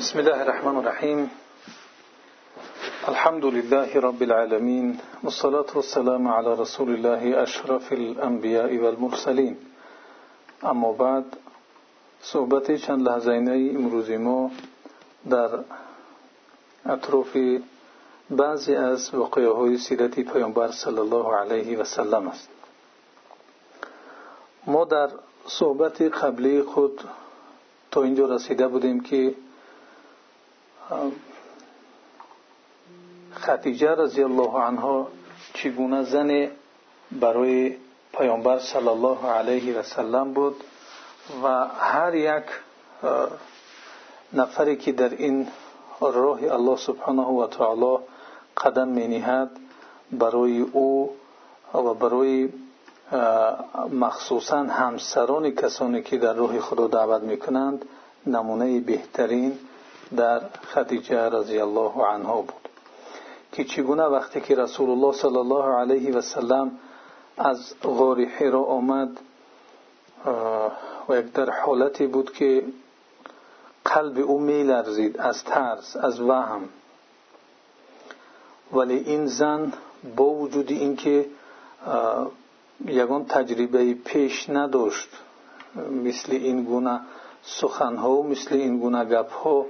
بسم الله الرحمن الرحیم الحمد لله رب العالمين والصلاة والسلام على رسول الله أشرف الانبیاء والمرسلین أما بعد صحبت چند لحظه امروزی ما در اطراف بعضی از واقعه های سیرت پیامبر صلی الله علیه و سلم است. ما در صحبت قبلی خود تا اینجا رسیده بودیم که خدیجه رضی الله عنها چگونه زن برای پیامبر صلی الله علیه و سلم بود و هر یک نفری که در این راه الله سبحانه و تعالی قدم می برای او و برای مخصوصا همسران کسانی که در راه خدا دعوت می کنند نمونه بهترین در خدیجه رضی الله عنها بود. که چگونه وقتی که رسول الله صلی الله علیه و سلم از غار حرا آمد و یک در حالتی بود که قلب او می لرزید از ترس از وهم. ولی این زن با وجود اینکه یگان تجربه پیش نداشت مثل این گونه سخنها و مثل این گونه گپها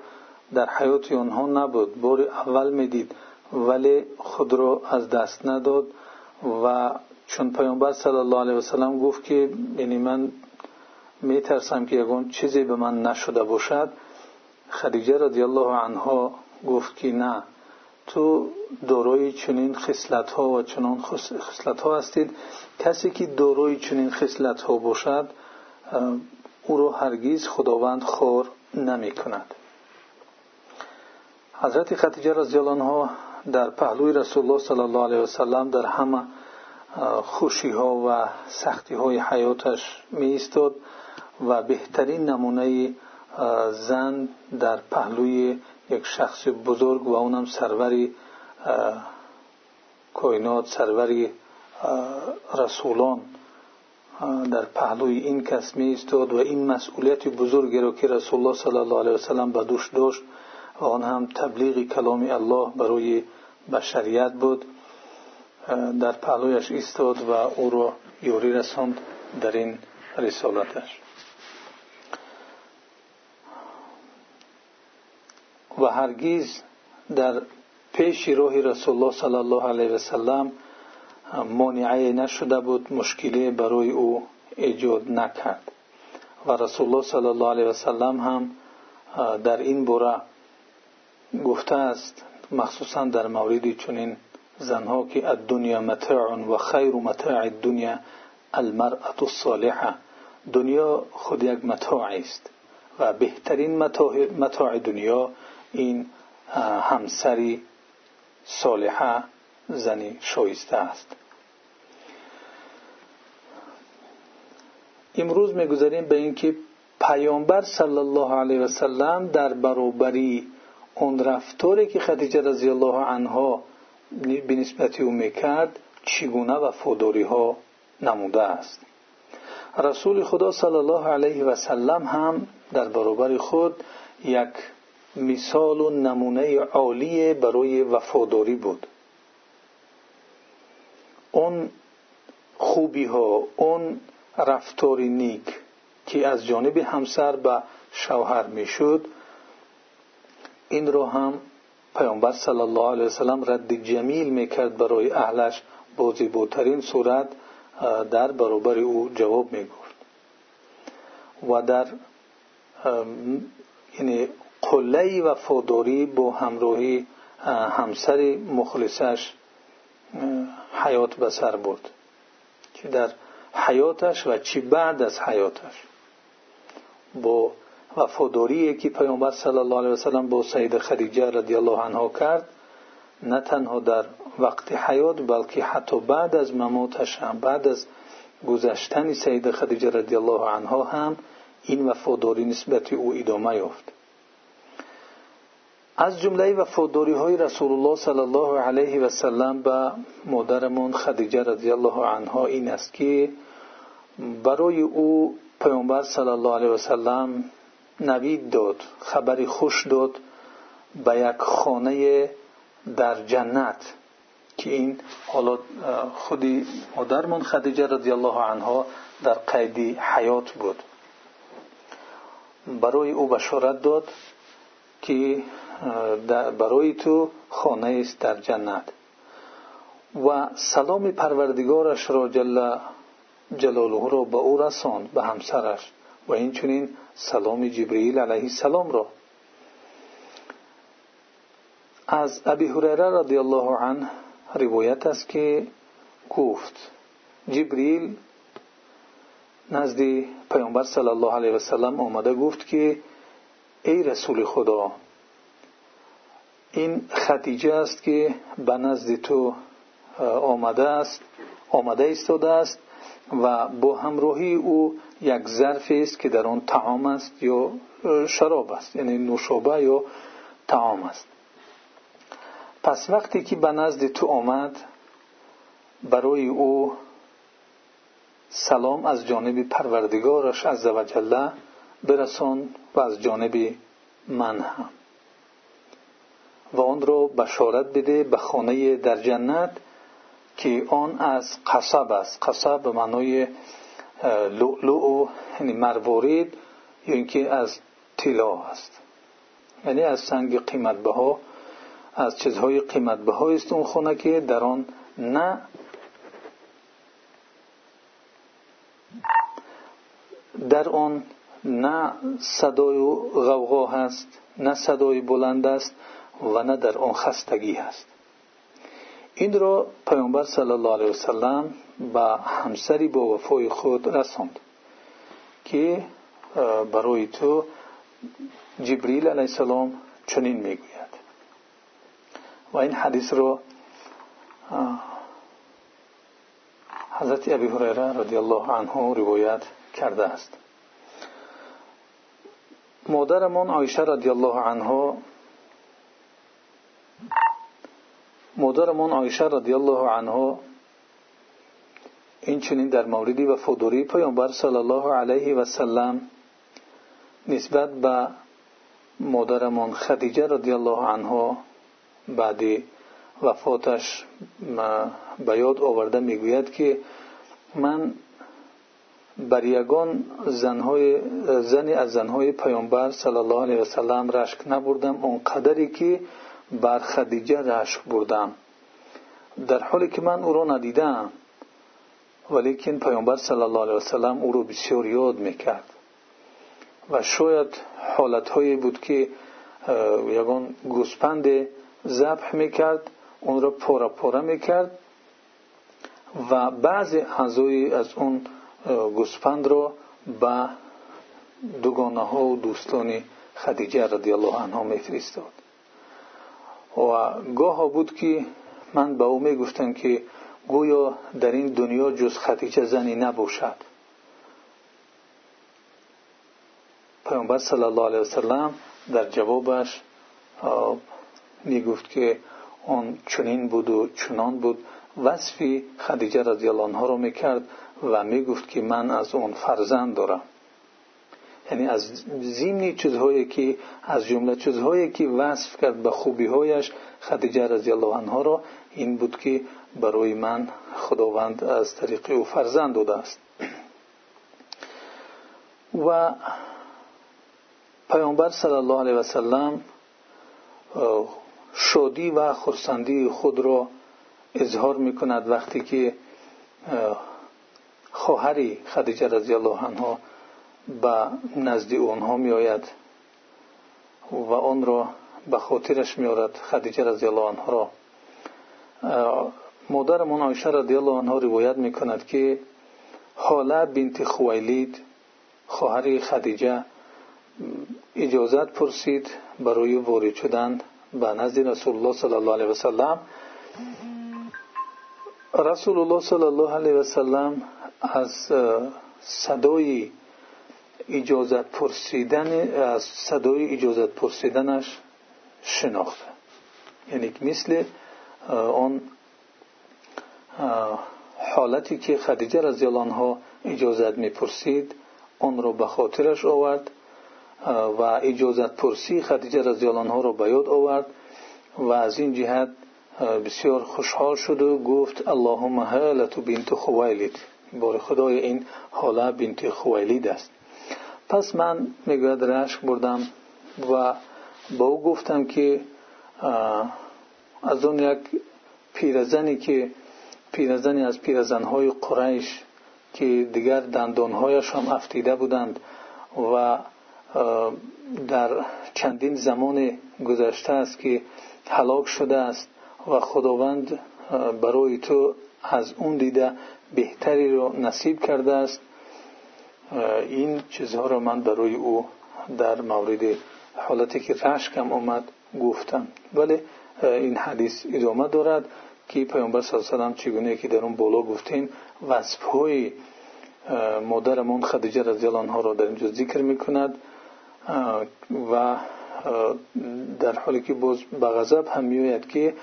در حیات آنها نبود. بار اول می‌دید ولی خود را از دست نداد و چون پیامبر صلی الله علیه وسلم گفت که یعنی من میترسم که یگان چیزی به من نشده باشد خدیجه رضی الله عنها گفت که نه تو دارای چنین خصلت ها و چنان خصلت ها هستید. کسی که دارای چنین خصلت ها باشد او را هرگیز خداوند خور نمی کند حضرت خدیجه رضی الله عنها در پهلوی رسول الله صلی الله علیه وسلم در همه خوشی ها و سختی های حیاتش می ایستاد و بهترین نمونه زن در پهلوی یک شخص بزرگ و اونم سروری کائنات سروری رسولان در پهلوی این کس می و این مسئولیت بزرگی را که و آن هم تبلیغ کلام الله برای بشریت بود. در پهلویش ایستاد و او را یوری رساند در این رسالتش. و هرگیز در پیش راه رسول الله صلی الله علیه و سلم مانعه نشده بود مشکلی برای او ایجاد نکرد. و رسول الله صلی الله علیه و سلم هم در این باره گفته است مخصوصا در مورد چنین زنها که الدنیا متاع و خیر متاع الدنیا المرأة الصالحه دنیا خود یک متاع است و بهترین متاع دنیا این همسری صالحه زنی شایسته است. امروز می‌گذاریم به اینکه پیامبر صلی الله علیه و سلم در برابری اون رفتاری که خدیجه رضی الله عنها به نسبت او می‌کرد چگونه وفاداری ها نموده است. رسول خدا صلی الله علیه و سلم هم در برابر خود یک مثال و نمونه عالی برای وفاداری بود. اون خوبی ها اون رفتار نیک که از جانب همسر به شوهر می‌شد این را هم پیامبر صلی الله علیه وسلم رد جمیل می‌کرد برای اهلش. با زیباترین صورت در برابر او جواب می‌گفت. و در یعنی قله وفاداری با همراهی همسر مخلصش حیات به سر برد. چی در حیاتش و چی بعد از حیاتش. با وفاداری که پیامبر صلی الله علیه وسلم با سید خدیجه رضی الله عنها کرد نه تنها در وقت حیات بلکه حتی بعد از مماتش هم بعد از گذشتن سید خدیجه رضی الله عنها هم این وفاداری نسبت او ادامه یافت. از جمله وفاداری رسول الله صلی الله علیه و سلم به مادرمون خدیجه رضی الله عنها این است که برای او پیامبر صلی الله علیه و سلم نوید داد خبری خوش داد به یک خانه در جنت که این حالا خودی مادرمان خدیجه رضی الله عنها در قید حیات بود. برای او بشارت داد که برای تو خانه است در جنت. و سلام پروردگارش را جل جلاله را به او رساند سلام جبرئیل علیه السلام را. از ابی هریره رضی الله عنه روایت است که گفت جبریل نزد پیامبر صلی الله علیه و سلم آمده گفت که ای رسول خدا این خدیجه است که به نزد تو آمده است آمده ایستاده است و با همراهی او یک ظرف است که در آن طعام است یا شراب است یعنی نوشابه یا طعام است. پس وقتی که به نزد تو آمد برای او سلام از جانب پروردگارش عز وجل برسان و از جانب من هم. و آن را بشارت بده به خانه در جنت که آن از قصب است. قصب به معنای لؤلؤ یعنی مروارید یا اینکه از طلا است. یعنی از سنگ قیمت بها از چیزهای قیمت بها است اون خانه که در آن نه در آن نه صدای غوغا هست نه صدای بلند است و نه در آن خستگی هست. این را پیامبر صلی الله علیه وسلم به همسری با وفای خود رساند که برای تو جبریل علیه السلام چنین می‌گوید. و این حدیث را حضرت ابی هریره رضی الله عنه روایت کرده است. مادرمان عایشه رضی الله عنها مادرمان عایشه رضی الله عنها این چنین در مورد وفاداری پیامبر صلی الله علیه و سلم نسبت به مادرمان خدیجه رضی الله عنها بعد وفاتش به یاد آورده می‌گوید که من بر یگان زنهای زنی از زنهای پیامبر صلی الله علیه بر خدیجه رشک بردم. در حالی که من او را ندیدم ولیکن پیامبر صلی الله علیه و سلم او را بسیار یاد می‌کرد. و شاید حالتهایی بود که یگان گوسپند ذبح می‌کرد اون را پاره پاره می‌کرد و بعضی اعضای از اون گوسپند را به دوگانه ها و دوستان خدیجه رضی الله عنها میفرستاد. و گاه بود که من به او می‌گفتم که گویا در این دنیا جز خدیجه زنی نباشد. پیامبر صلی الله علیه وسلم در جوابش می‌گفت که آن چنین بود و چنان بود. وصفی خدیجه رضی الله عنها رو می‌کرد و می‌گفت که من از اون فرزند دارم. یعنی از زیمنی چیزهایی که از جمله چیزهایی که وصف کرد به خوبیهایش خدیجه رضی الله عنها را این بود که برای من خداوند از طریق او فرزند داده است. و پیامبر صلی الله علیه و سلم شادی و خرسندی خود را اظهار می کند وقتی که خواهری خدیجه رضی الله عنها به نزد اونها می آید و آن را به خاطرش می آرد خدیجه رضی الله عنها را. مادرمان عایشه رضی الله عنها روایت می کند که حاله بنت خویلید خواهر خدیجه اجازت پرسید برای وارد شدن به نزد رسول الله صلی الله علیه و سلم رسول الله صلی الله علیه و سلم از صدای اجازت پرسیدن از صدای اجازت پرسیدنش شناخته. یعنی مثل آن حالتی که خدیجه رضی الله عنها اجازت می‌پرسید آن را به خاطرش آورد و اجازت پرسی خدیجه رضی الله عنها را به یاد آورد و از این جهت بسیار خوشحال شد و گفت اللهم هالت بنت خویلد. بار خدای این حاله بنت خویلد است. پس من می‌گوید رشک بردم و با او گفتم که از اون یک پیرزنی که پیرزنی از پیرزنهای قریش که دیگر دندانهایش هم افتیده بودند و در چندین زمان گذشته است که هلاک شده است و خداوند برای تو از اون دیده بهتری رو نصیب کرده است. این چیزها را من برای او در مورد حالتی که رشکم آمد گفتم. ولی این حدیث ادامه دارد که پیامبر صلی الله علیه و چگونه که در اون بالا گفتیم وصف های مادرمون خدیجه رضی الله عنها را در اینجا ذکر می‌کند و در حالی که باز به غضب هم میآید که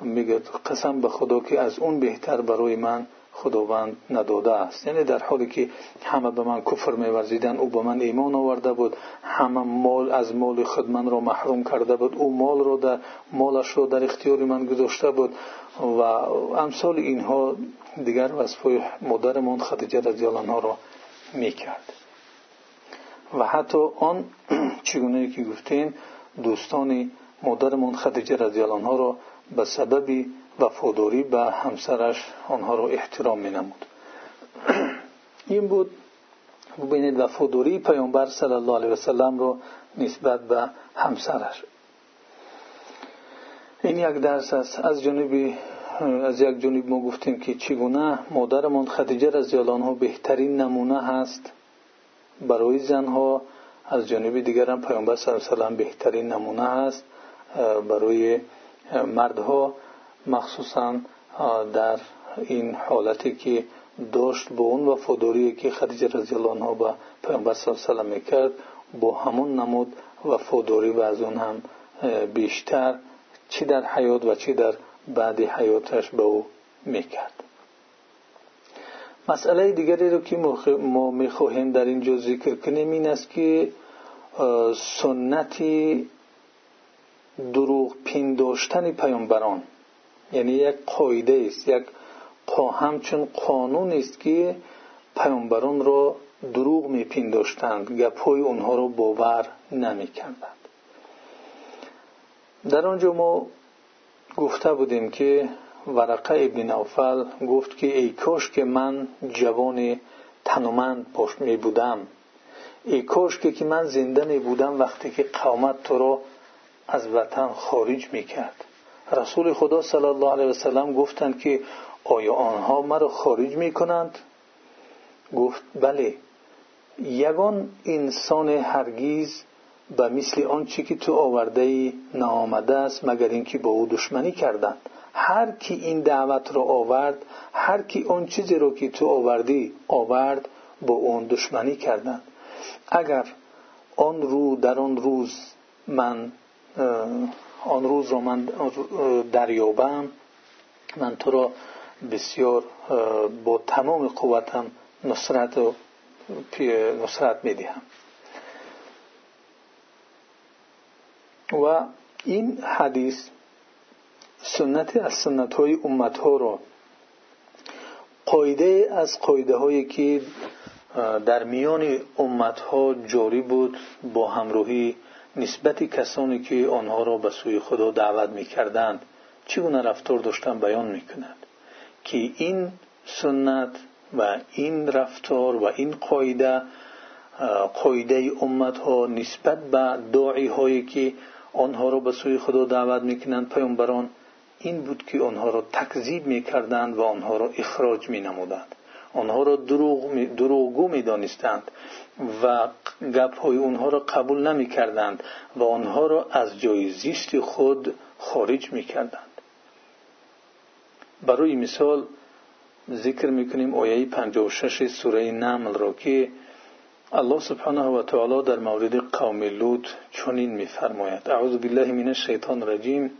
میگه قسم به خدا که از اون بهتر برای من خداوند نداده است. یعنی در حالی که همه به من کفر میورزیدن او به من ایمان آورده بود. همه مال از مال خود من را محروم کرده بود. او مال را در مالش را در اختیار من گذاشته بود. و امثال اینها دیگر وصفای مادرمان خدیجه رضی الله عنها را می‌کرد. و حتی آن چگونه که گفتیم دوستان مادرمان الله وفاداری به همسرش آنها را احترام می نمود این بود. ببینید وفاداری پیامبر صلی الله علیه وسلم را نسبت به همسرش. این یک درس است. از جانب از یک جانب ما گفتیم که چگونه مادرمان خدیجه رضی الله عنها بهترین نمونه هست برای زنها. از مخصوصا در این حالتی که با اون وفاداری که خدیجه رضی الله عنها به پیامبر صلی الله علیه و می‌کرد با همون نمود وفاداری و از اون هم بیشتر چی در حیات و چی در بعد حیاتش به او می‌کرد. مسئله یعنی یک قاعده است یک همچون قانون است که پیامبران را دروغ میپنداشتند گپهای اونها را باور نمی‌کردند. در آنجا ما گفته بودیم که ورقه ابن نوفل گفت که ای کاش که من جوان تنومند می بودم. ای کاش که من زنده می بودم وقتی که قومت تو را از وطن خارج می کرد رسول خدا صلی الله علیه وسلم گفتند که آیا آنها مرا خارج می کنند گفت بله. یگان انسان هرگیز به مثل آنچه که تو آورده ای نآمده است مگر اینکه با او دشمنی کردند. هر کی این دعوت را آورد هر کی اون چیزی رو که تو آوردی آورد با اون دشمنی کردند. اگر آن رو در آن روز من آن روز رو من دریابم. من تو را بسیار با تمام قوتم نصرت و نصرت می‌دهم. و این حدیث سنت از سنت های امت ها را قایده از قایده هایی که در میان امت ها جاری بود با همراهی نسبت کسانی که آنها را به سوی خدا دعوت می کردند چگونه رفتار داشتن بیان می کند که این سنت و این رفتار و این قایده قایده امت ها نسبت به داعی هایی که آنها را به سوی خدا دعوت می‌کنند پیامبران این بود که آنها را تکذیب می‌کردند و آنها را اخراج مینمودند. آنها را دروغ دروغگو می‌دانستند و گپ های آنها را قبول نمی‌کردند و آنها را از جای زیست خود خارج می‌کردند. برای مثال ذکر می‌کنیم آیه 56 سوره نمل را که الله سبحانه و تعالی در مورد قوم لوط چنین میفرماید. اعوذ بالله من الشیطان الرجیم.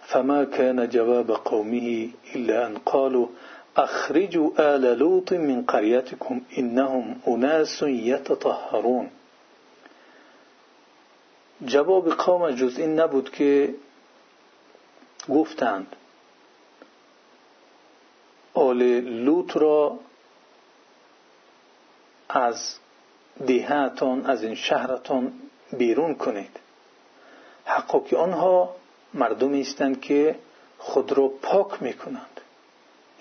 فما كان جواب قومه الا ان قالوا اخرجوا آل لوط من قريتكم انهم اناس يتطهرون. جواب قوم جز این نبود که گفتند آل لوط را از دیهتان از این شهرتان بیرون کنید. حقا که آنها مردمی هستند که خود را پاک می‌کنند.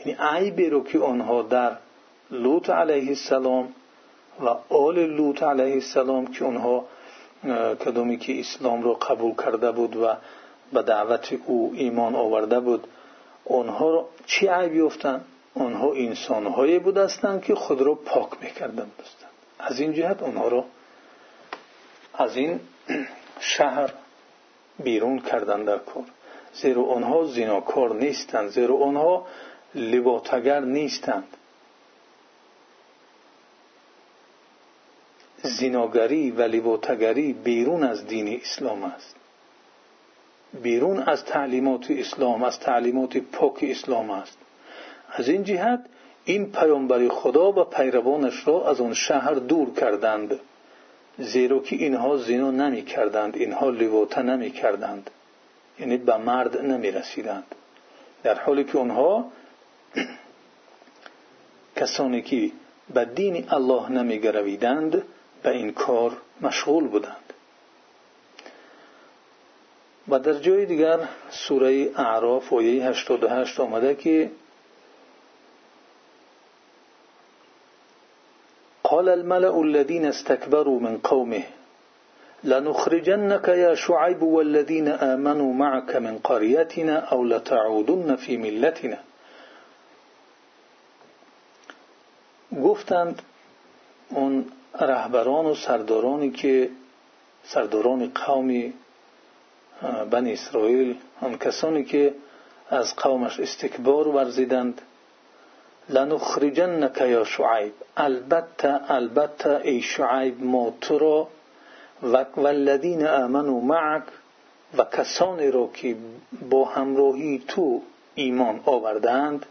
عیبی رو که آنها در لوط علیه السلام و آل لوط علیه السلام که آنها کدومی که اسلام را قبول کرده بود و به دعوت او ایمان آورده بود آنها چی عیب یافتند آنها انسانهایی بودستند که خود را پاک می‌کردند از این جهت آنها را از این شهر بیرون کردند در کار. زیرا آنها زیناکار نیستند زیرا آنها لباتگر نیستند. زیناگری و لباتگری بیرون از دین اسلام است. بیرون از تعلیمات اسلام از تعلیمات پاک اسلام است. از این جهت این پیامبر خدا و پیروانش را از آن شهر دور کردند زیرا که اینها زنا نمی کردند اینها لواطه نمی کردند یعنی به مرد نمی رسیدند در حالی که آنها کسانی که به دین الله نمی گرویدند به این کار مشغول بودند. و در جای دیگر سوره اعراف آیه 88 آمده که قال الملأ الذين استكبروا من قومه لنخرجنك يا شعيب والذين آمنوا معك من قريتنا أو لتعودن في ملتنا. گفتند اون رهبران و سردارانی که سرداران قوم بنی اسرائیل آن کسانی که از قومش استکبار ورزیدند لنخرجنك یا شعیب البته البته ای شعیب ما تو را و والذین آمنوا معک و کسانی را که با همراهی تو ایمان آوردند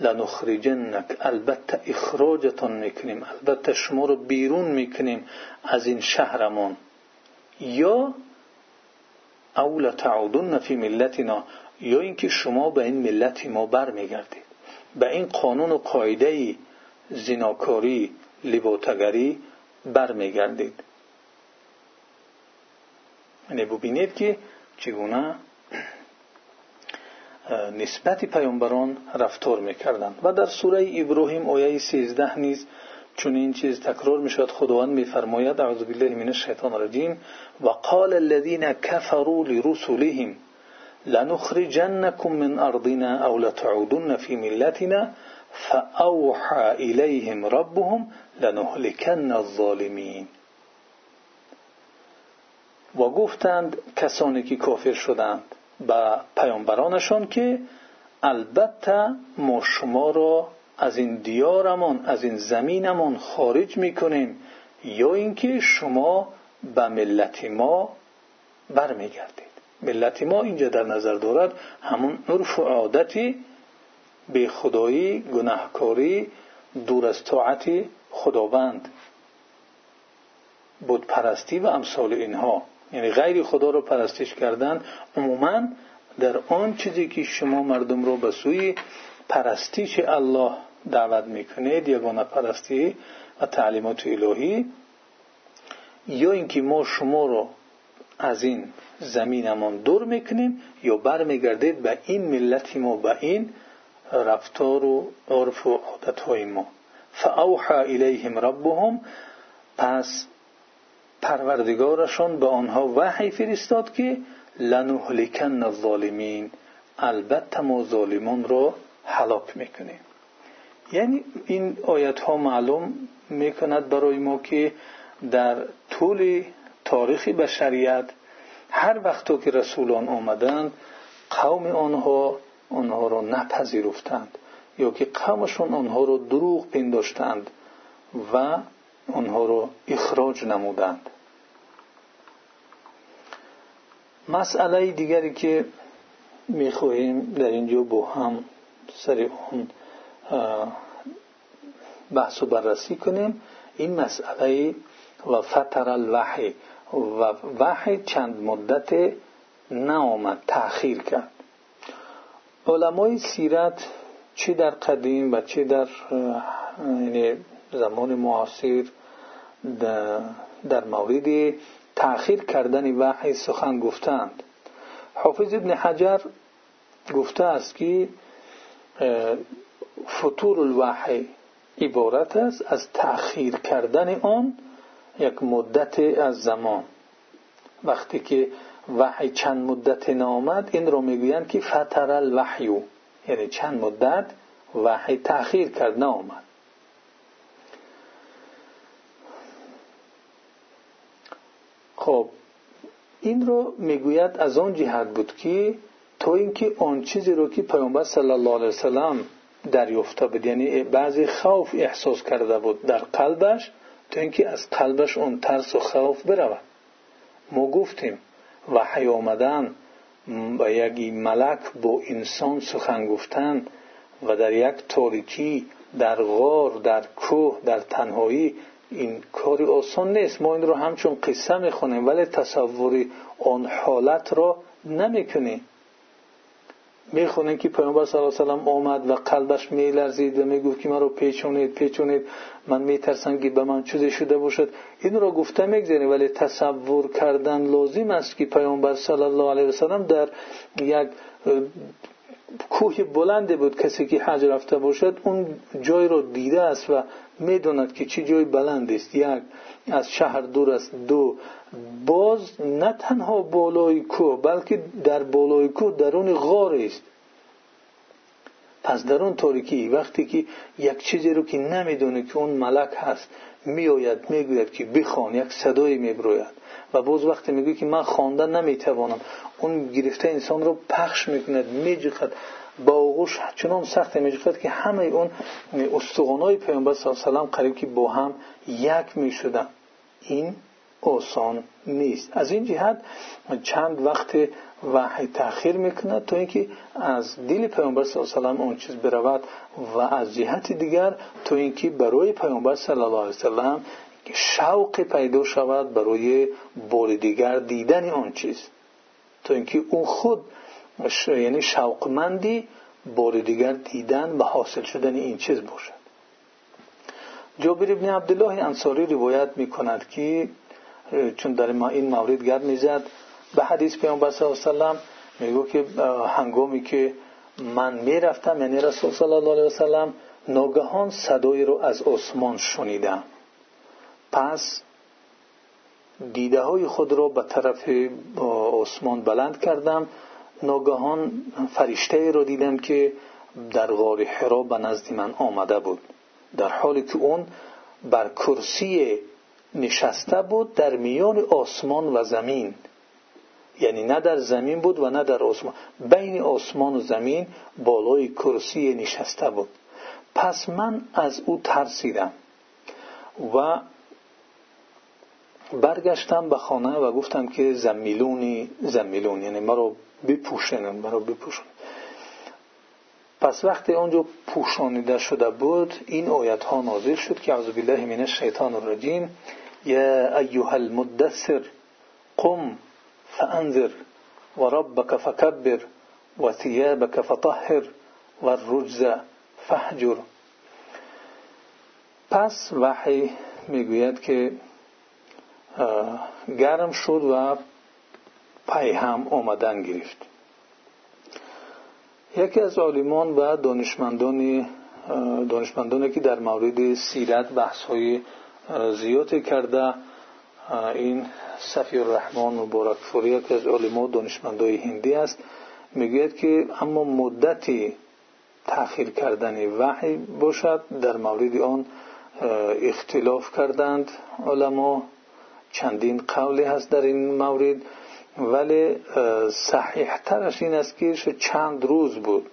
لنخرجنک. البته اخراجتان می‌کنیم البته شما رو بیرون می‌کنیم از این شهرمان. یا او لتعودن فی ملتنا یا اینکه شما به این ملت ما برمیگردید. به این قانون و قاعده زناکاری لباتگری برمیگردید. یعنی ببینید که چگونه نسبت پیامبران رفتار می‌کردند. و در سوره ابراهیم آیه 13 نیز چون این چیز تکرار می‌شود خداوند میفرماید اعوذ بالله من الشیطان الرجیم و قال الذين كفروا لرسلهم لنخرجنكم من ارضنا او لتعودن في ملتنا فاوحى اليهم ربهم لنهلكن الظالمین. و گفتند کسانی که کافر شدند به پیامبرانشان که البته ما شما را از این دیارمان از این زمینمان خارج می‌کنیم یا اینکه شما به ملت ما برمیگردید. ملت ما اینجا در نظر دارد همون عرف و عادتی به خدایی گناهکاری دور از طاعت خداوند بود پرستی و امثال اینها. یعنی غیر خدا رو پرستش کردن عموما در آن چیزی که شما مردم رو به سوی پرستیش الله دعوت می‌کنید یگانه پرستی و تعلیمات الهی یا اینکه ما شما رو از این زمینمان دور می‌کنیم یا برمیگردید به این ملت ما به این رفتار و عرف و عادت های ما. فاوحى الیهم ربهم پس پروردگارشان به آنها وحی فرستاد که لنهلکن الظالمین. البته ما ظالمان را هلاک می‌کنیم. یعنی این آیت ها معلوم می‌کند برای ما که در طول تاریخ بشریت هر وقت که رسولان آمدند قوم آنها آنها را نپذیرفتند یا که قومشون آنها را دروغ پنداشتند و آنها را اخراج نمودند. مسئله دیگری که می‌خواهیم در اینجا با هم سر اون بحث بررسی کنیم. این مسئله و فتر الوحی و وحی چند مدت نآمد تأخیر کرد. علمای سیرت چی در قدیم و چی در یعنی زمان معاصر در مورد تأخیر کردن وحی سخن گفتند. حافظ ابن حجر گفته است که فطور الوحی عبارت است از تأخیر کردن آن یک مدت از زمان. وقتی که وحی چند مدت نامد این رو می‌گویند که فتر الوحیو یعنی چند مدت وحی تأخیر کرد نامد. خب این رو می‌گوید از آن جهت بود که تو اینکه آن چیزی رو که پیامبر صلی الله علیه وسلم دریافته بود یعنی بعضی خوف احساس کرده بود در قلبش تو اینکه از قلبش اون ترس و خوف برود. ما گفتیم وحی آمدن و یک ملک با انسان سخن گفتن و در یک تاریکی در غار در کوه در تنهایی این کاری آسان نیست. ما این رو همچون قصه می‌خونیم ولی تصوری آن حالت را نمی‌کنیم. می‌خونیم که پیامبر صلی الله علیه وسلم آمد و قلبش میلرزید و می‌گفت که من رو پیچونید پیچونید. من میترسم که به من چیزی شده باشد. این را گفته می‌گذاریم ولی تصور کردن لازم است که پیامبر صلی الله علیه وسلم در یک کوه بلندی بود کسی که حج رفته باشد اون جای رو دیده است و می‌دوند که چه جای بلند است. یک از شهر دور است دو. باز نه تنها بالای کوه بلکه در بالای کوه درون غار است. پس در اون تاریکی وقتی که یک چیزی رو که نمی‌دونه که اون ملک هست میآید می‌گوید که بخوان یک صدایی میبروید. و باز وقتی میگه که من خواندن نمی‌توانم اون گرفته انسان رو پخش می‌کند میجخد با آغوش چنان سخت میجخد که همه اون استخوانهای پیامبر صلی الله علیه و قریب که با هم یک می‌شدن. این آسان نیست. از این جهت چند وقت وحی تأخیر می‌کند تا اینکه از دل پیامبر صلی الله علیه و اون چیز برود و از جهت دیگر تا اینکه برای پیامبر صلی الله علیه و شوق پیدا شود برای بار دیگر دیدن آن چیز. تا اینکه اون خود یعنی شوقمندی بار دیگر دیدن و حاصل شدن این چیز باشد. جابر ابن عبدالله انصاری روایت می کند که چون در ما این مورد گرد می‌زد به حدیث پیامبر صلی الله علیه و میگو که هنگامی که من می‌رفتم یعنی رسول صلی الله علیه و سلم ناگهان صدایی رو از آسمان شنیدم. پس دیده های خود را به طرف آسمان بلند کردم. ناگهان فرشته را دیدم که در غار حرا به نزد من آمده بود. در حالی که اون بر کرسی نشسته بود در میان آسمان و زمین. یعنی نه در زمین بود و نه در آسمان. بین آسمان و زمین بالای کرسی نشسته بود. پس من از او ترسیدم و برگشتم به خانه و گفتم که زمیلونی زمیلون یعنی مرا بپوشنن مرا بپوشن. پس وقتی آنجا پوشانیده شده بود این آیت ها نازل شد که اعوذ بالله من الشیطان الرجیم یا ایها المدثر قم فانذر وربك فكبر وثيابك فطهر والرجز فهجر پس وحی می‌گوید که گرم شد و پی هم آمدن گرفت. یکی از عالمان و دانشمندان دانشمندانی که در مورد سیرت بحث های زیاد کرده این صفی الرحمن مبارک فوری یکی از علما دانشمندای هندی است. می‌گوید که اما مدتی تأخیر کردن وحی باشد در مورد آن اختلاف کردند علما. چندین قولی هست در این مورد ولی صحیح ترش این است که چند روز بود.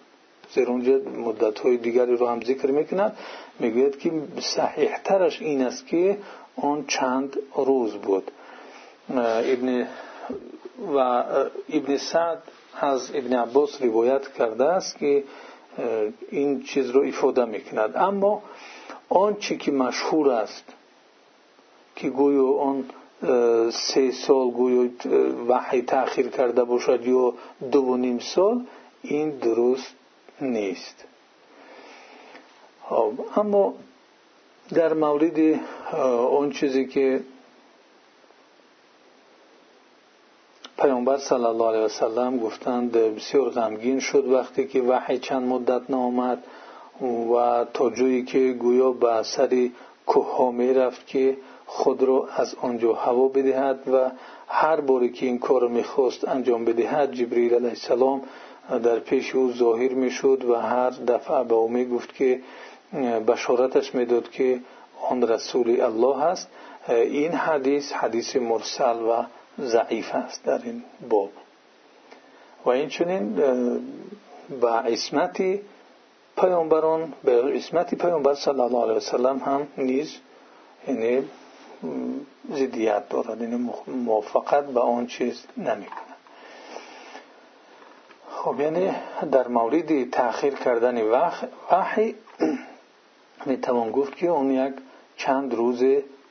زیر اونجا مدت های دیگری رو هم ذکر می‌کنند می‌گوید که صحیح ترش این است که آن چند روز بود. ابن و ابن سعد از ابن عباس روایت کرده است که این چیز رو افاده می‌کند. اما آنچه که مشهور است که گویا آن سه سال گویا وحی تأخیر کرده باشد یا دو و نیم سال این درست نیست. خب اما در مورد اون چیزی که پیامبر صلی الله علیه وسلم گفتند بسیار غمگین شد وقتی که وحی چند مدت نامد و تا جایی که گویا به سر کوه ها می رفت که خود را از آنجا هوا بدهد و هر باری که این کار می‌خواست انجام بدهد جبریل علیه السلام در پیش او ظاهر می‌شد و هر دفعه به او می‌گفت که بشارتش می‌داد که آن رسول الله است این حدیث حدیث مرسل و ضعیف است در این باب. و این چنین به عصمت پیامبران به عصمت پیامبر صلی الله علیه وسلم هم نیز یعنی زدیت دارد یعنی موافقت به آن چیز نمی‌کنه خب یعنی در مورد تأخیر کردن وحی می‌توان گفت که اون یک چند روز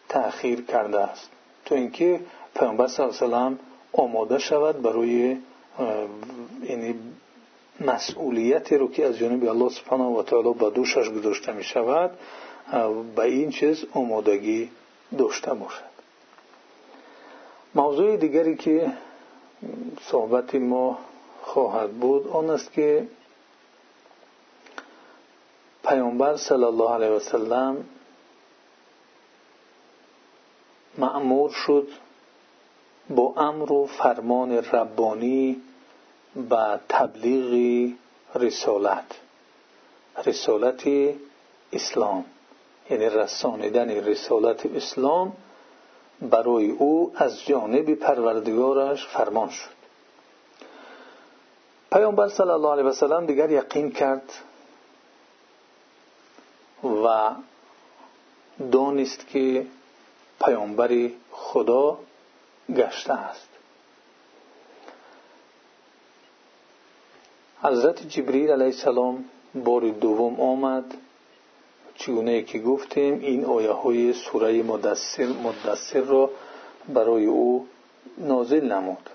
تأخیر کرده است. تو اینکه پیامبر صلی الله علیه شود برای یعنی مسئولیتی رو که از جانب الله سبحانه و تعالی به دوشش گذاشته می شود به این چیز آمادگی داشته باشد. موضوع دیگری که صحبت ما خواهد بود آن است که پیامبر صلی الله علیه وسلم معمور شد با امر و فرمان ربانی و تبلیغ رسالت. رسالت اسلام. یعنی رسانیدن رسالت اسلام برای او از جانب پروردگارش فرمان شد. پیامبر صلی الله علیه وسلم دیگر یقین کرد و دانست که پیامبر خدا گشته است. حضرت جبریل علیه السلام بار دوم آمد. چگونه که گفتیم این آیه های سوره مدثر, مدثر را برای او نازل نمود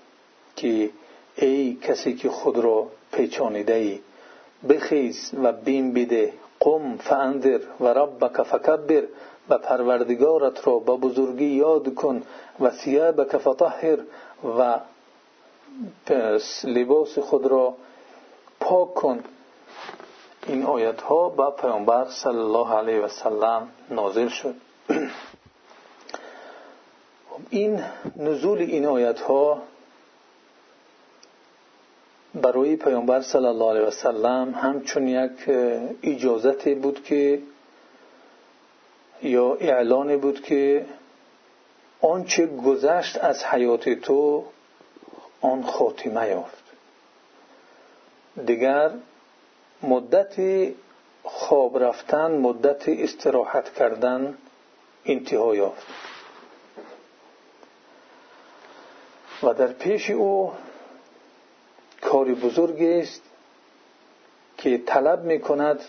که ای کسی که خود را پیچانیده ای بخیز و بیم بده قم فانذر و ربک فکبر و پروردگارت را با بزرگی یاد کن و ثیابک فطهر و لباس خود را پاک کن. این آیت ها با پیامبر صلی الله علیه و سلم نازل شد. این نزول این آیت ها برای پیامبر صلی الله علیه و سلم همچون یک اجازت بود که یا اعلان بود که آنچه گذشت از حیات تو آن خاتمه یافت. دیگر مدت خواب رفتن مدت استراحت کردن انتها یافت. و در پیش او کاری بزرگ است که طلب می کند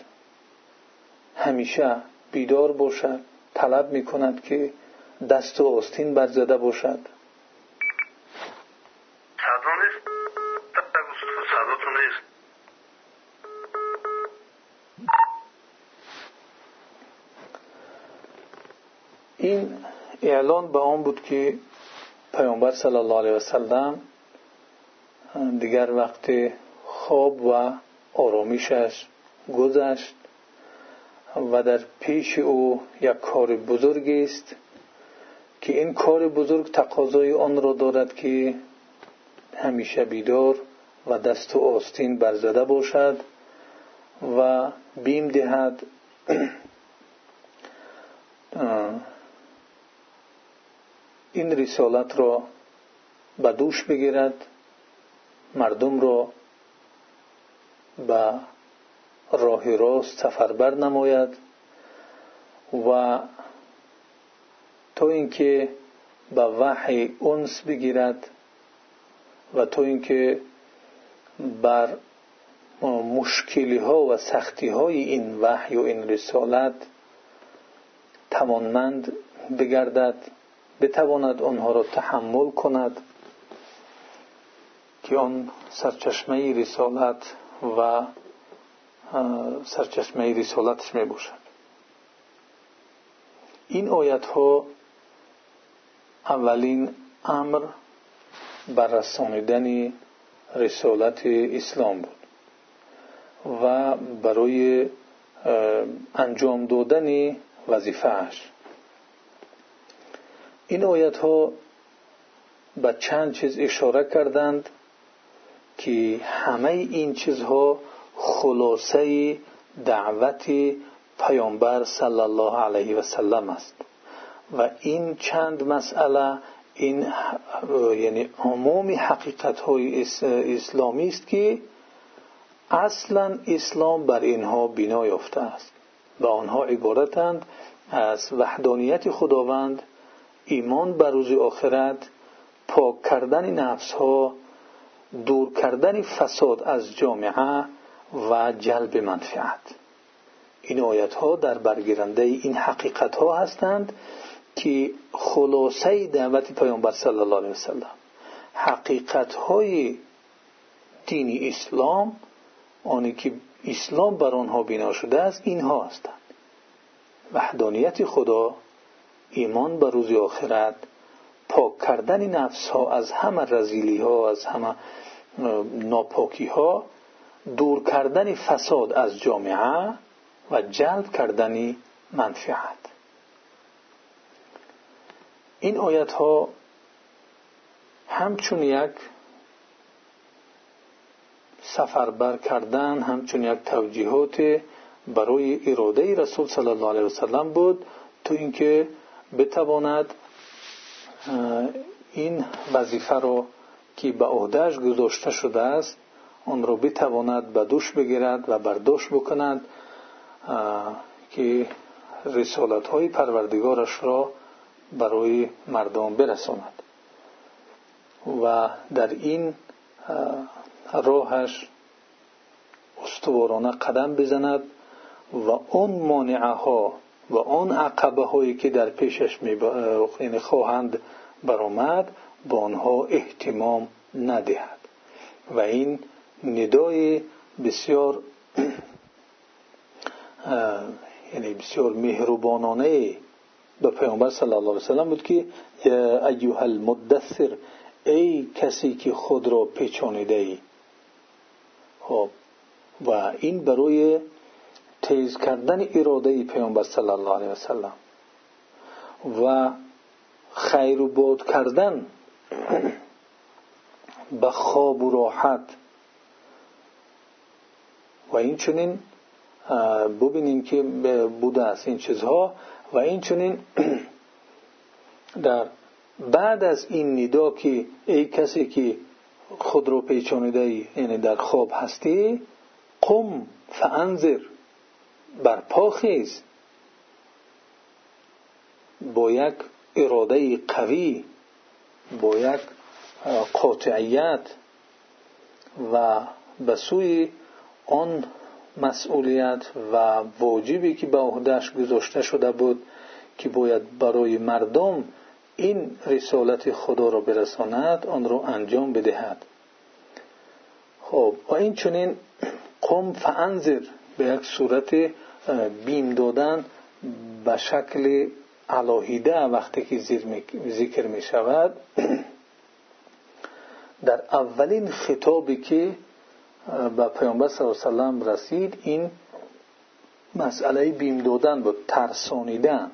همیشه بیدار باشد طلب می کند که دست و آستین برزده باشد. این اعلان به آن بود که پیامبر صلی الله علیه وسلم دیگر وقت خواب و آرامشش گذشت و در پیش او یک کار بزرگ است که این کار بزرگ تقاضای آن را دارد که همیشه بیدار و دست و آستین برزده باشد و بیم دهد. این رسالت را به دوش بگیرد. مردم را به راه راست سفربر نماید و تا اینکه به وحی انس بگیرد و تا اینکه بر مشکلی ها و سختی های این وحی و این رسالت توانمند بگردد بتواند آنها را تحمل کند. که آن سرچشمه رسالت و سرچشمه رسالتش می باشد. این آیت ها اولین امر بر رسانیدن رسالت اسلام بود و برای انجام دادن وظیفهش این آیت ها به چند چیز اشاره کردند. که همه این چیزها خلاصه دعوت پیامبر صلی الله علیه و سلم است. و این چند مسئله این یعنی عمومی حقیقت های اسلامی است که اصلا اسلام بر اینها بنا یافته است. و آنها عبارتند از وحدانیت خداوند ایمان بر روز آخرت پاک کردن نفس ها دور کردن فساد از جامعه و جلب منفعت. این آیت ها در برگیرنده این حقیقت ها هستند که خلاصه دعوت پیامبر صلی الله علیه وسلم حقیقت های دین اسلام آنی که اسلام بر آنها بنا شده است اینها هستند. وحدانیت خدا ایمان بر روز آخرت پاک کردن نفس ها از همه رزیلی ها از همه ناپاکی ها دور کردن فساد از جامعه و جلب کردن منفعت. این آیت ها همچون یک سفربر کردن همچون یک توجیهات برای اراده رسول صلی الله علیه وسلم بود تو اینکه بتواند این وظیفه را که به عهدهش گذاشته شده است آن را بتواند به دوش بگیرد و برداشت بکند که رسالت های پروردگارش را برای مردم برساند. و در این راهش استوارانه قدم بزند و اون مانعه ها و آن عقبه هایی که در پیشش خواهند برآمد با آنها احتمام ندهد. و این ندای بسیار یعنی بسیار مهربانانه به پیامبر صلی الله علیه وسلم بود که ایها المدثر ای کسی که خود را پیچانیده ای. خب و این برای تیز کردن اراده پیامبر صلی الله علیه وسلم و خیر و بود کردن به خواب و راحت و این چنین ببینیم که بوده است این چیزها و این چنین در بعد از این ندا که ای کسی که خود رو پیچانیده یعنی در خواب هستی قم فانذر. بر پا خیز. با یک اراده قوی با یک قاطعیت و به سوی آن مسئولیت و واجبی که به عهدهش گذاشته شده بود که باید برای مردم این رسالت خدا را برساند آن را انجام بدهد. خب و این چنین قم فانذر. به یک صورت بیم دادن به شکل علاهیده وقتی که ذکر می شود. در اولین خطابی که به پیامبر صلی الله علیه وسلم رسید این مسئله بیم دادن بود ترسانیدن.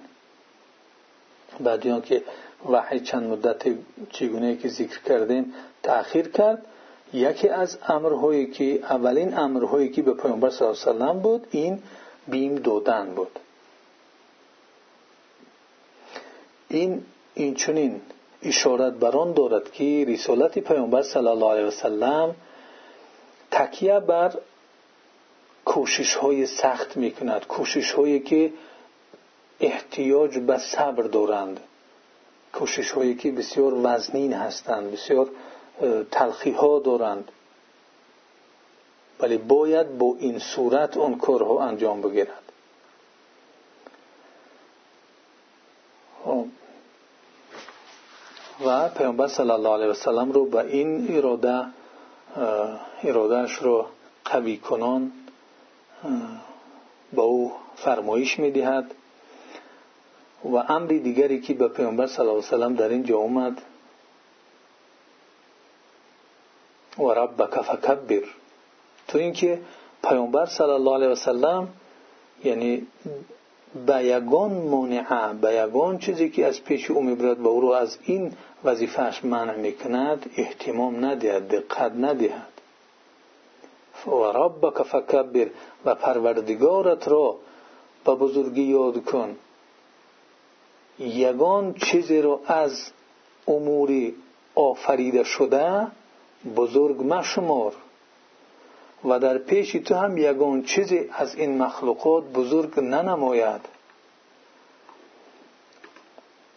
بعد که وحی چند مدت چگونه که ذکر کردیم تأخیر کرد. یکی از امرهایی که اولین امرهایی که به پیامبر صلی الله علیه وسلم بود این بیم دادن بود. این این چنین اشارت بران دارد که رسالت پیامبر صلی الله علیه وسلم تکیه بر کوشش های سخت می کند کوشش هایی که احتیاج به صبر دارند کوشش هایی که بسیار وزنین هستند بسیار تلخی ها دارند. ولی باید با این صورت اون کارها انجام بگیرد خب. و پیامبر صلی الله علیه وسلم رو به این اراده ارادهش رو قوی کنان با او فرمایش می‌دهد. و امر دیگری که به پیامبر صلی الله علیه وسلم در اینجا اومد و ربک فکبر. تو اینکه پیامبر صلی الله علیه وسلم یعنی به یگان مانعه به یگان چیزی که از پیش او می‌برد و او رو از این وظیفهش منع می‌کند احتمام ندهد دقت ندهد. و ربک فکبر و پروردگارت را به بزرگی یاد کن. یگان چیزی رو از اموری آفریده شده بزرگ مشمار و در پیش تو هم یگان چیزی از این مخلوقات بزرگ ننماید.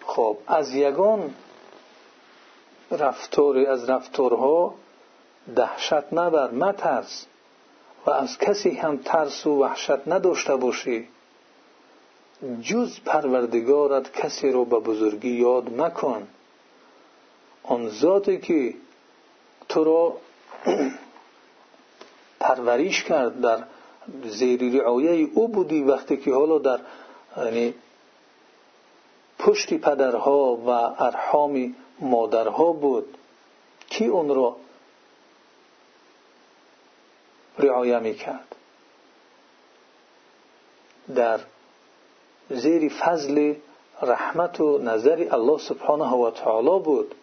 خب از یگان رفتاری از رفتارها دهشت نبر مترس. و از کسی هم ترس و وحشت نداشته باشی. جز پروردگارت کسی رو به بزرگی یاد مکن. آن ذاتی که تو را پروریش کرد در زیر رعایه او بودی وقتی که حالا در یعنی پشت پدرها و ارحام مادرها بود. کی اون را رعایه می‌کرد؟ در زیر فضل رحمت و نظر الله سبحانه و تعالی بود.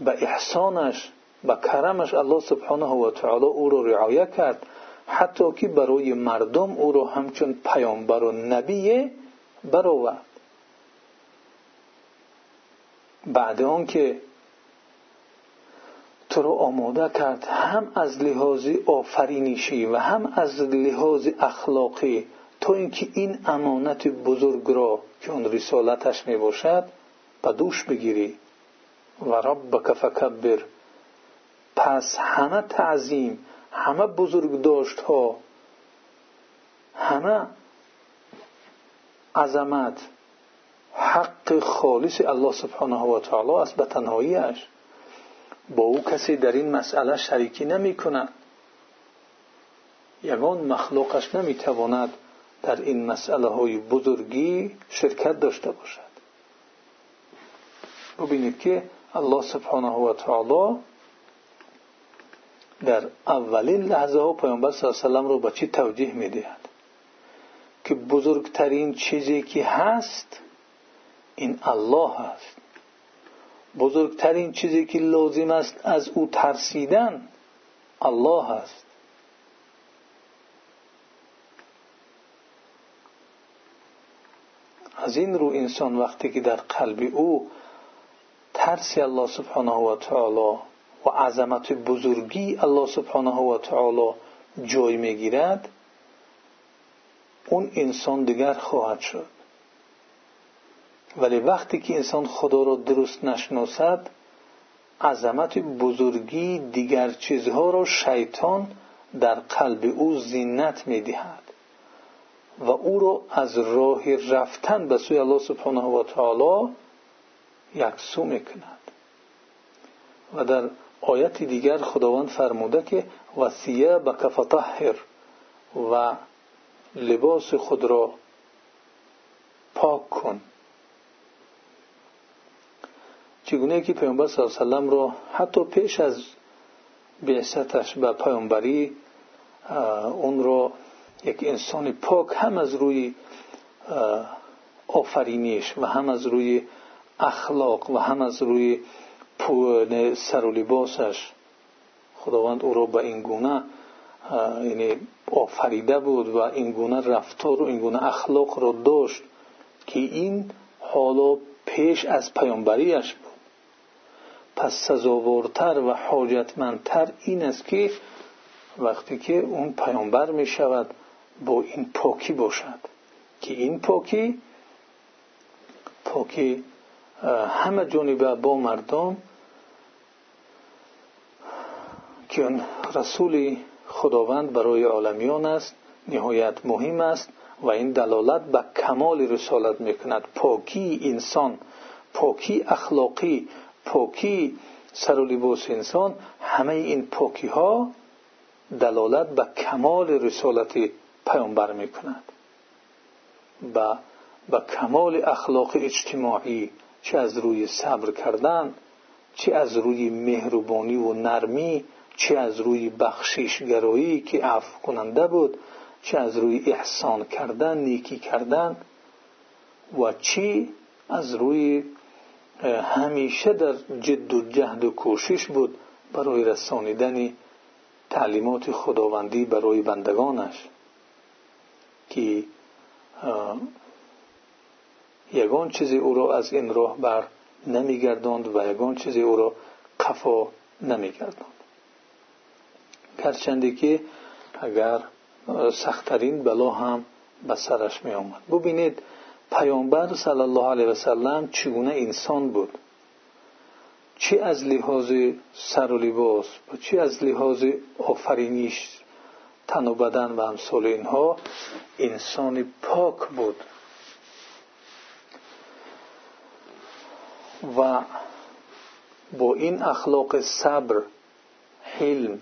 به احسانش به کرمش الله سبحانه و تعالی او را رعایه کرد. حتی که برای مردم او را همچون پیامبر و نبی برآورد. بعد آنکه تو را آماده کرد هم از لحاظ آفرینشی و هم از لحاظ اخلاقی تا اینکه این امانت بزرگ را که اون رسالتش می باشد به دوش بگیری. و ربک فکبر. پس همه تعظیم همه بزرگ داشت ها همه عظمت حق خالص الله سبحانه و تعالی است به تنهاییش با او کسی در این مسئله شریکی نمی کند یگان مخلوقش نمی تواند در این مسئله های بزرگی شرکت داشته باشد. ببینید که الله سبحانه و تعالی در اولین لحظه ها پیامبر صلی الله علیه و رو به چی توجیه می‌دهد؟ که بزرگترین چیزی که هست این الله هست. بزرگترین چیزی که لازم است از او ترسیدن الله است از این رو انسان وقتی که در قلب او ترس الله سبحانه و تعالی و عظمت بزرگی الله سبحانه و تعالی جای می‌گیرد اون انسان دیگر خواهد شد. ولی وقتی که انسان خدا را درست نشناسد عظمت بزرگی دیگر چیزها را شیطان در قلب او زینت می‌دهد و او را از راه رفتن به سوی الله سبحانه و تعالی یکسو می‌کند. و در آیت دیگر خداوند فرموده که و ثیابک فطهر و لباس خود را پاک کن چگونه که پیامبر صلی الله علیه را حتی پیش از بعثتش به پیامبری اون را یک انسان پاک هم از روی آفرینش و هم از روی اخلاق و هم از روی سر و لباسش. خداوند او را به این گونه یعنی آفریده بود و این گونه رفتار و این گونه اخلاق را داشت که این حالا پیش از پیامبریش بود. پس سزاوارتر و حاجتمندتر این است که وقتی که اون پیامبر می شود با این پاکی باشد. که این پاکی پاکی همه جانبه با مردم که رسول خداوند برای عالمیان است نهایت مهم است و این دلالت به کمال رسالت می‌کند. پاکی انسان پاکی اخلاقی پاکی سر و لباس انسان همه این پاکی ها دلالت به کمال رسالت پیامبر می کند و چه از روی صبر کردن چه از روی مهربانی و نرمی چه از روی بخششگرایی که عفو بود چه از روی احسان کردن نیکی کردن و چی از روی همیشه در جد و جهد و کوشش بود برای رسانیدن تعلیمات خداوندی برای بندگانش که یگان چیزی او از این راه بر نمیگرداند و یگان چیزی او را قفا نمیگرداند. گرچنده که اگر سختترین بلا هم به سرش می آمد ببینید پیامبر صلی الله علیه وسلم چگونه انسان بود؟ چی از لحاظ سر و لباس و چی از لحاظ آفرینیش تن و بدن و امثال اینها انسان پاک بود و با این اخلاق صبر حلم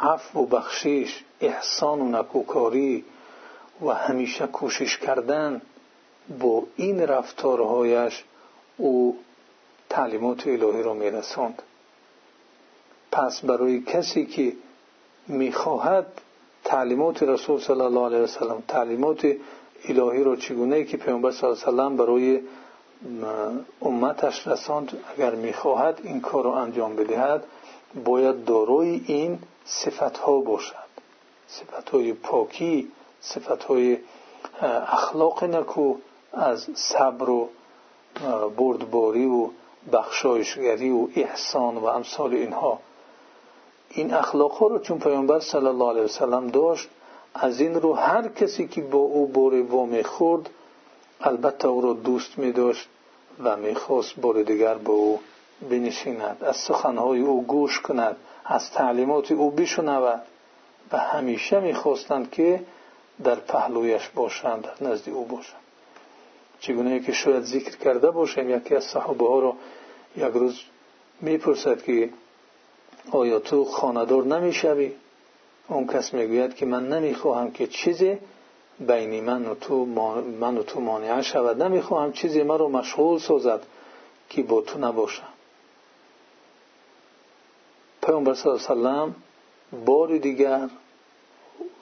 عفو و بخشش احسان و نکوکاری و همیشه کوشش کردن با این رفتارهایش او تعلیمات الهی را میرساند. پس برای کسی که می‌خواهد تعلیمات رسول صلی الله علیه وسلم تعلیمات الهی را چگونه که پیامبر صلی الله علیه وسلم برای امتش رساند اگر می‌خواهد این کار انجام بدهد باید دارای این صفت ها باشد. صفت های پاکی صفت های اخلاق نکو از صبر و بردباری و بخشایشگری و احسان و امثال اینها. این اخلاق ها رو چون پیامبر صلی الله علیه وسلم داشت از این رو هر کسی که با او بار وامی خورد البته او را دوست می داشت و می‌خواست بار دیگر با او بنشیند. از سخنهای او گوش کند از تعلیمات او بشنود و همیشه می‌خواستند که در پهلویش باشند در نزد او باشند. چگونه که شاید ذکر کرده باشیم یکی از صحابه ها را یک روز می‌پرسد که آیا تو خاندار نمی‌شوی؟ اون کس می‌گوید که من نمی‌خواهم که چیزی بین من و تو من و تو مانع شود. نمی‌خواهم چیزی مرا مشغول سازد که با تو نباشم. پیامبر صلی الله علیه وسلم بار دیگر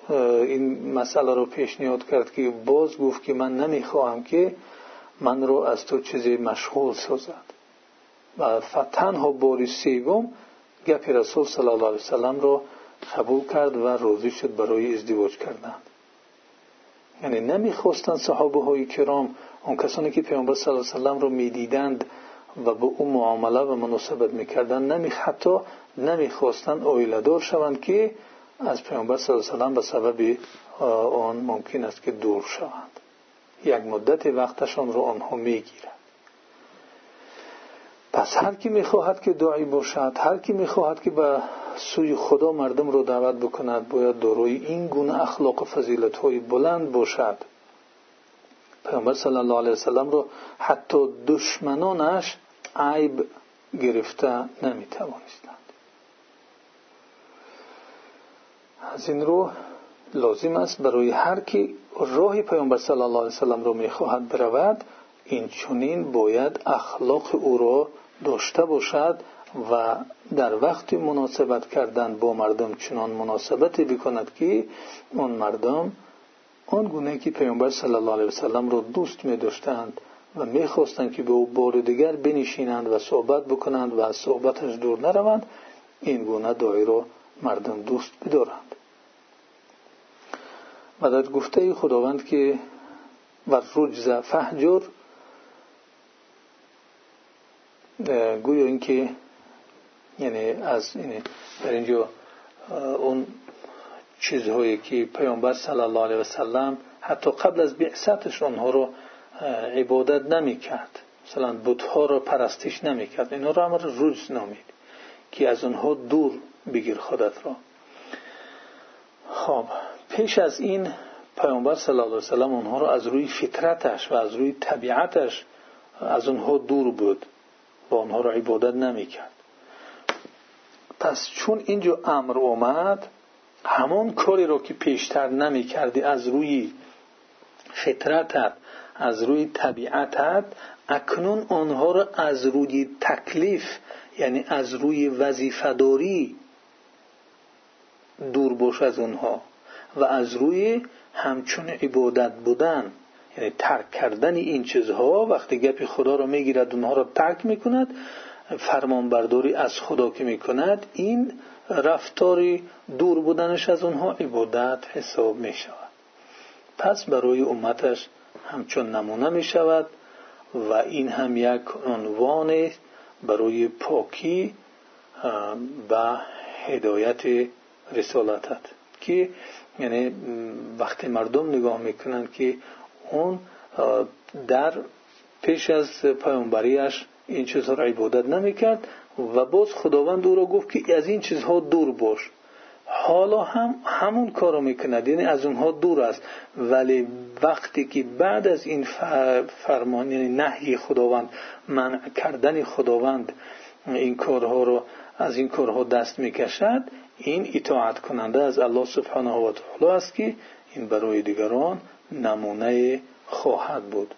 این مسئله رو پیشنهاد کرد که باز گفت که من نمی‌خواهم که من رو از تو چیزی مشغول سازد. و تنها بار سیوم گپ رسول صلی الله علیه وسلم رو قبول کرد و راضی شد برای ازدواج کردن. یعنی نمی‌خواستند صحابه های کرام اون کسانی که پیامبر صلی الله علیه وسلم رو می‌دیدند و به اون معامله و مناسبت می‌کردند نمی حتی نمی‌خواستند اویلدار شوند که از پیامبر صلی الله علیه وسلم به سبب آن ممکن است که دور شوند. یک مدت وقتشان رو آنها می‌گیرند. پس هر کی می‌خواهد که دعایی باشد هر کی می‌خواهد که به سوی خدا مردم رو دعوت بکند باید داروی این گونه اخلاق و فضیلت های بلند باشد. پیامبر صلی الله علیه وسلم رو حتی دشمنانش عیب گرفته نمی‌توانستند. از این رو لازم است برای هر کی راه پیامبر صلی الله علیه وسلم رو می‌خواهد برود این چونین باید اخلاق او را داشته باشد و در وقت مناسبت کردن با مردم چنان مناسبتی بکند که آن مردم آن گونه که پیامبر صلی الله علیه وسلم را دوست می داشتند و می خواستند که به او بار دیگر بنشینند و صحبت بکنند و از صحبتش دور نروند این گونه دعای را مردم دوست بدارند. و در گفته خداوند که و رجز فهجر گویا اینکه یعنی از یعنی در اینجا اون چیزهایی که پیامبر صلی الله علیه وسلم حتی قبل از بعثتش آنها رو عبادت نمی‌کرد. مثلا بتها رو پرستش نمی‌کرد. اینا رو امر روز نامید که از آنها دور بگیر خودت را. خب پیش از این پیامبر صلی الله علیه وسلم آنها رو از روی فطرتش و از روی طبیعتش از اونها دور بود. و آنها را عبادت نمی‌کرد. پس چون اینجا امر اومد همان کاری را که پیشتر نمی‌کردی از روی فطرتت از روی طبیعتت اکنون آنها را از روی تکلیف یعنی از روی وظیفهداری دور باش از اونها و از روی همچون عبادت بودن. یعنی ترک کردن این چیزها وقتی گپی خدا رو می‌گیرد اونها رو ترک می‌کند فرمانبرداری از خدا که می‌کند این رفتاری دور بودنش از اونها عبادت حساب می‌شود. پس برای امتش همچون نمونه می‌شود و این هم یک عنوان برای پاکی و هدایت رسالتت که یعنی وقتی مردم نگاه می‌کنند که اون در پیش از پیامبریش این چیزها را عبادت نمی‌کرد و باز خداوند او را گفت که از این چیزها دور باش. حالا هم همون کارو می‌کند یعنی از اونها دور است. ولی وقتی که بعد از این فرمان یعنی نهی خداوند منع کردن خداوند این کارها رو از این کارها دست می‌کشد این اطاعت کننده از الله سبحانه و تعالی است که این برای دیگران نمونه خواهد بود.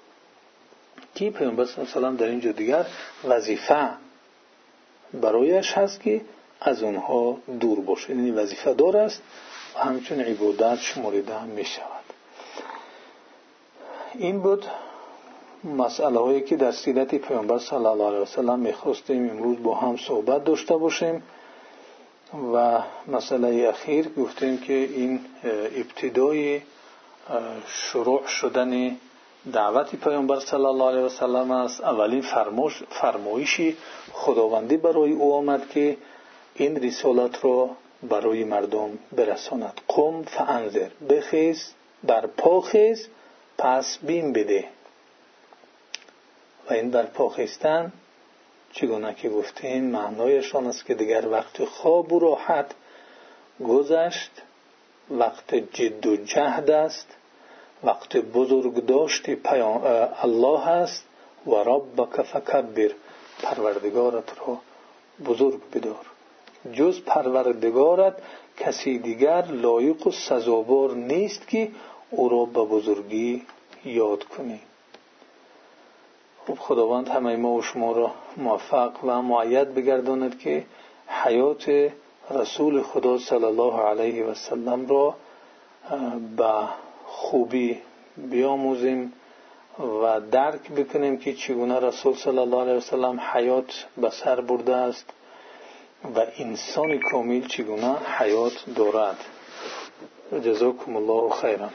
که پیامبر صلی الله در اینجا دیگر وظیفه برایش هست که از اونها دور باشه. یعنی وظیفه دار است و همچون عبادت شماریده هم می شود این بود مسئله هایی که در سیرت پیامبر صلی الله علیه وسلم می‌خواستیم امروز با هم صحبت داشته باشیم و مسئله اخیر گفتیم که این ابتدای شروع شدن دعوت پیامبر صلی الله علیه وسلم است. اولین فرمایشی خداوندی برای او آمد که این رسالت را برای مردم برساند. قم فانذر بخیز بر پا خیز پس بین بده. و این بر پا خیستن چگونه که گفتیم معنایشان است که دیگر وقت خواب و راحت گذشت وقت جد و جهد است. وقت بزرگ داشتی الله است و ربک فکبر پروردگارت را بزرگ بدار. جز پروردگارت کسی دیگر لایق و سزاوار نیست که او را به بزرگی یاد کنی. خب خداوند همه ما و شما را موفق و معید بگرداند که حیات رسول خدا صلی الله علیه و سلم را به خوبی بیاموزیم و درک بکنیم که چگونه رسول صلی الله علیه و سلم حیات به سر برده است و انسان کامل چگونه حیات دارد. جزاکم الله خیرا.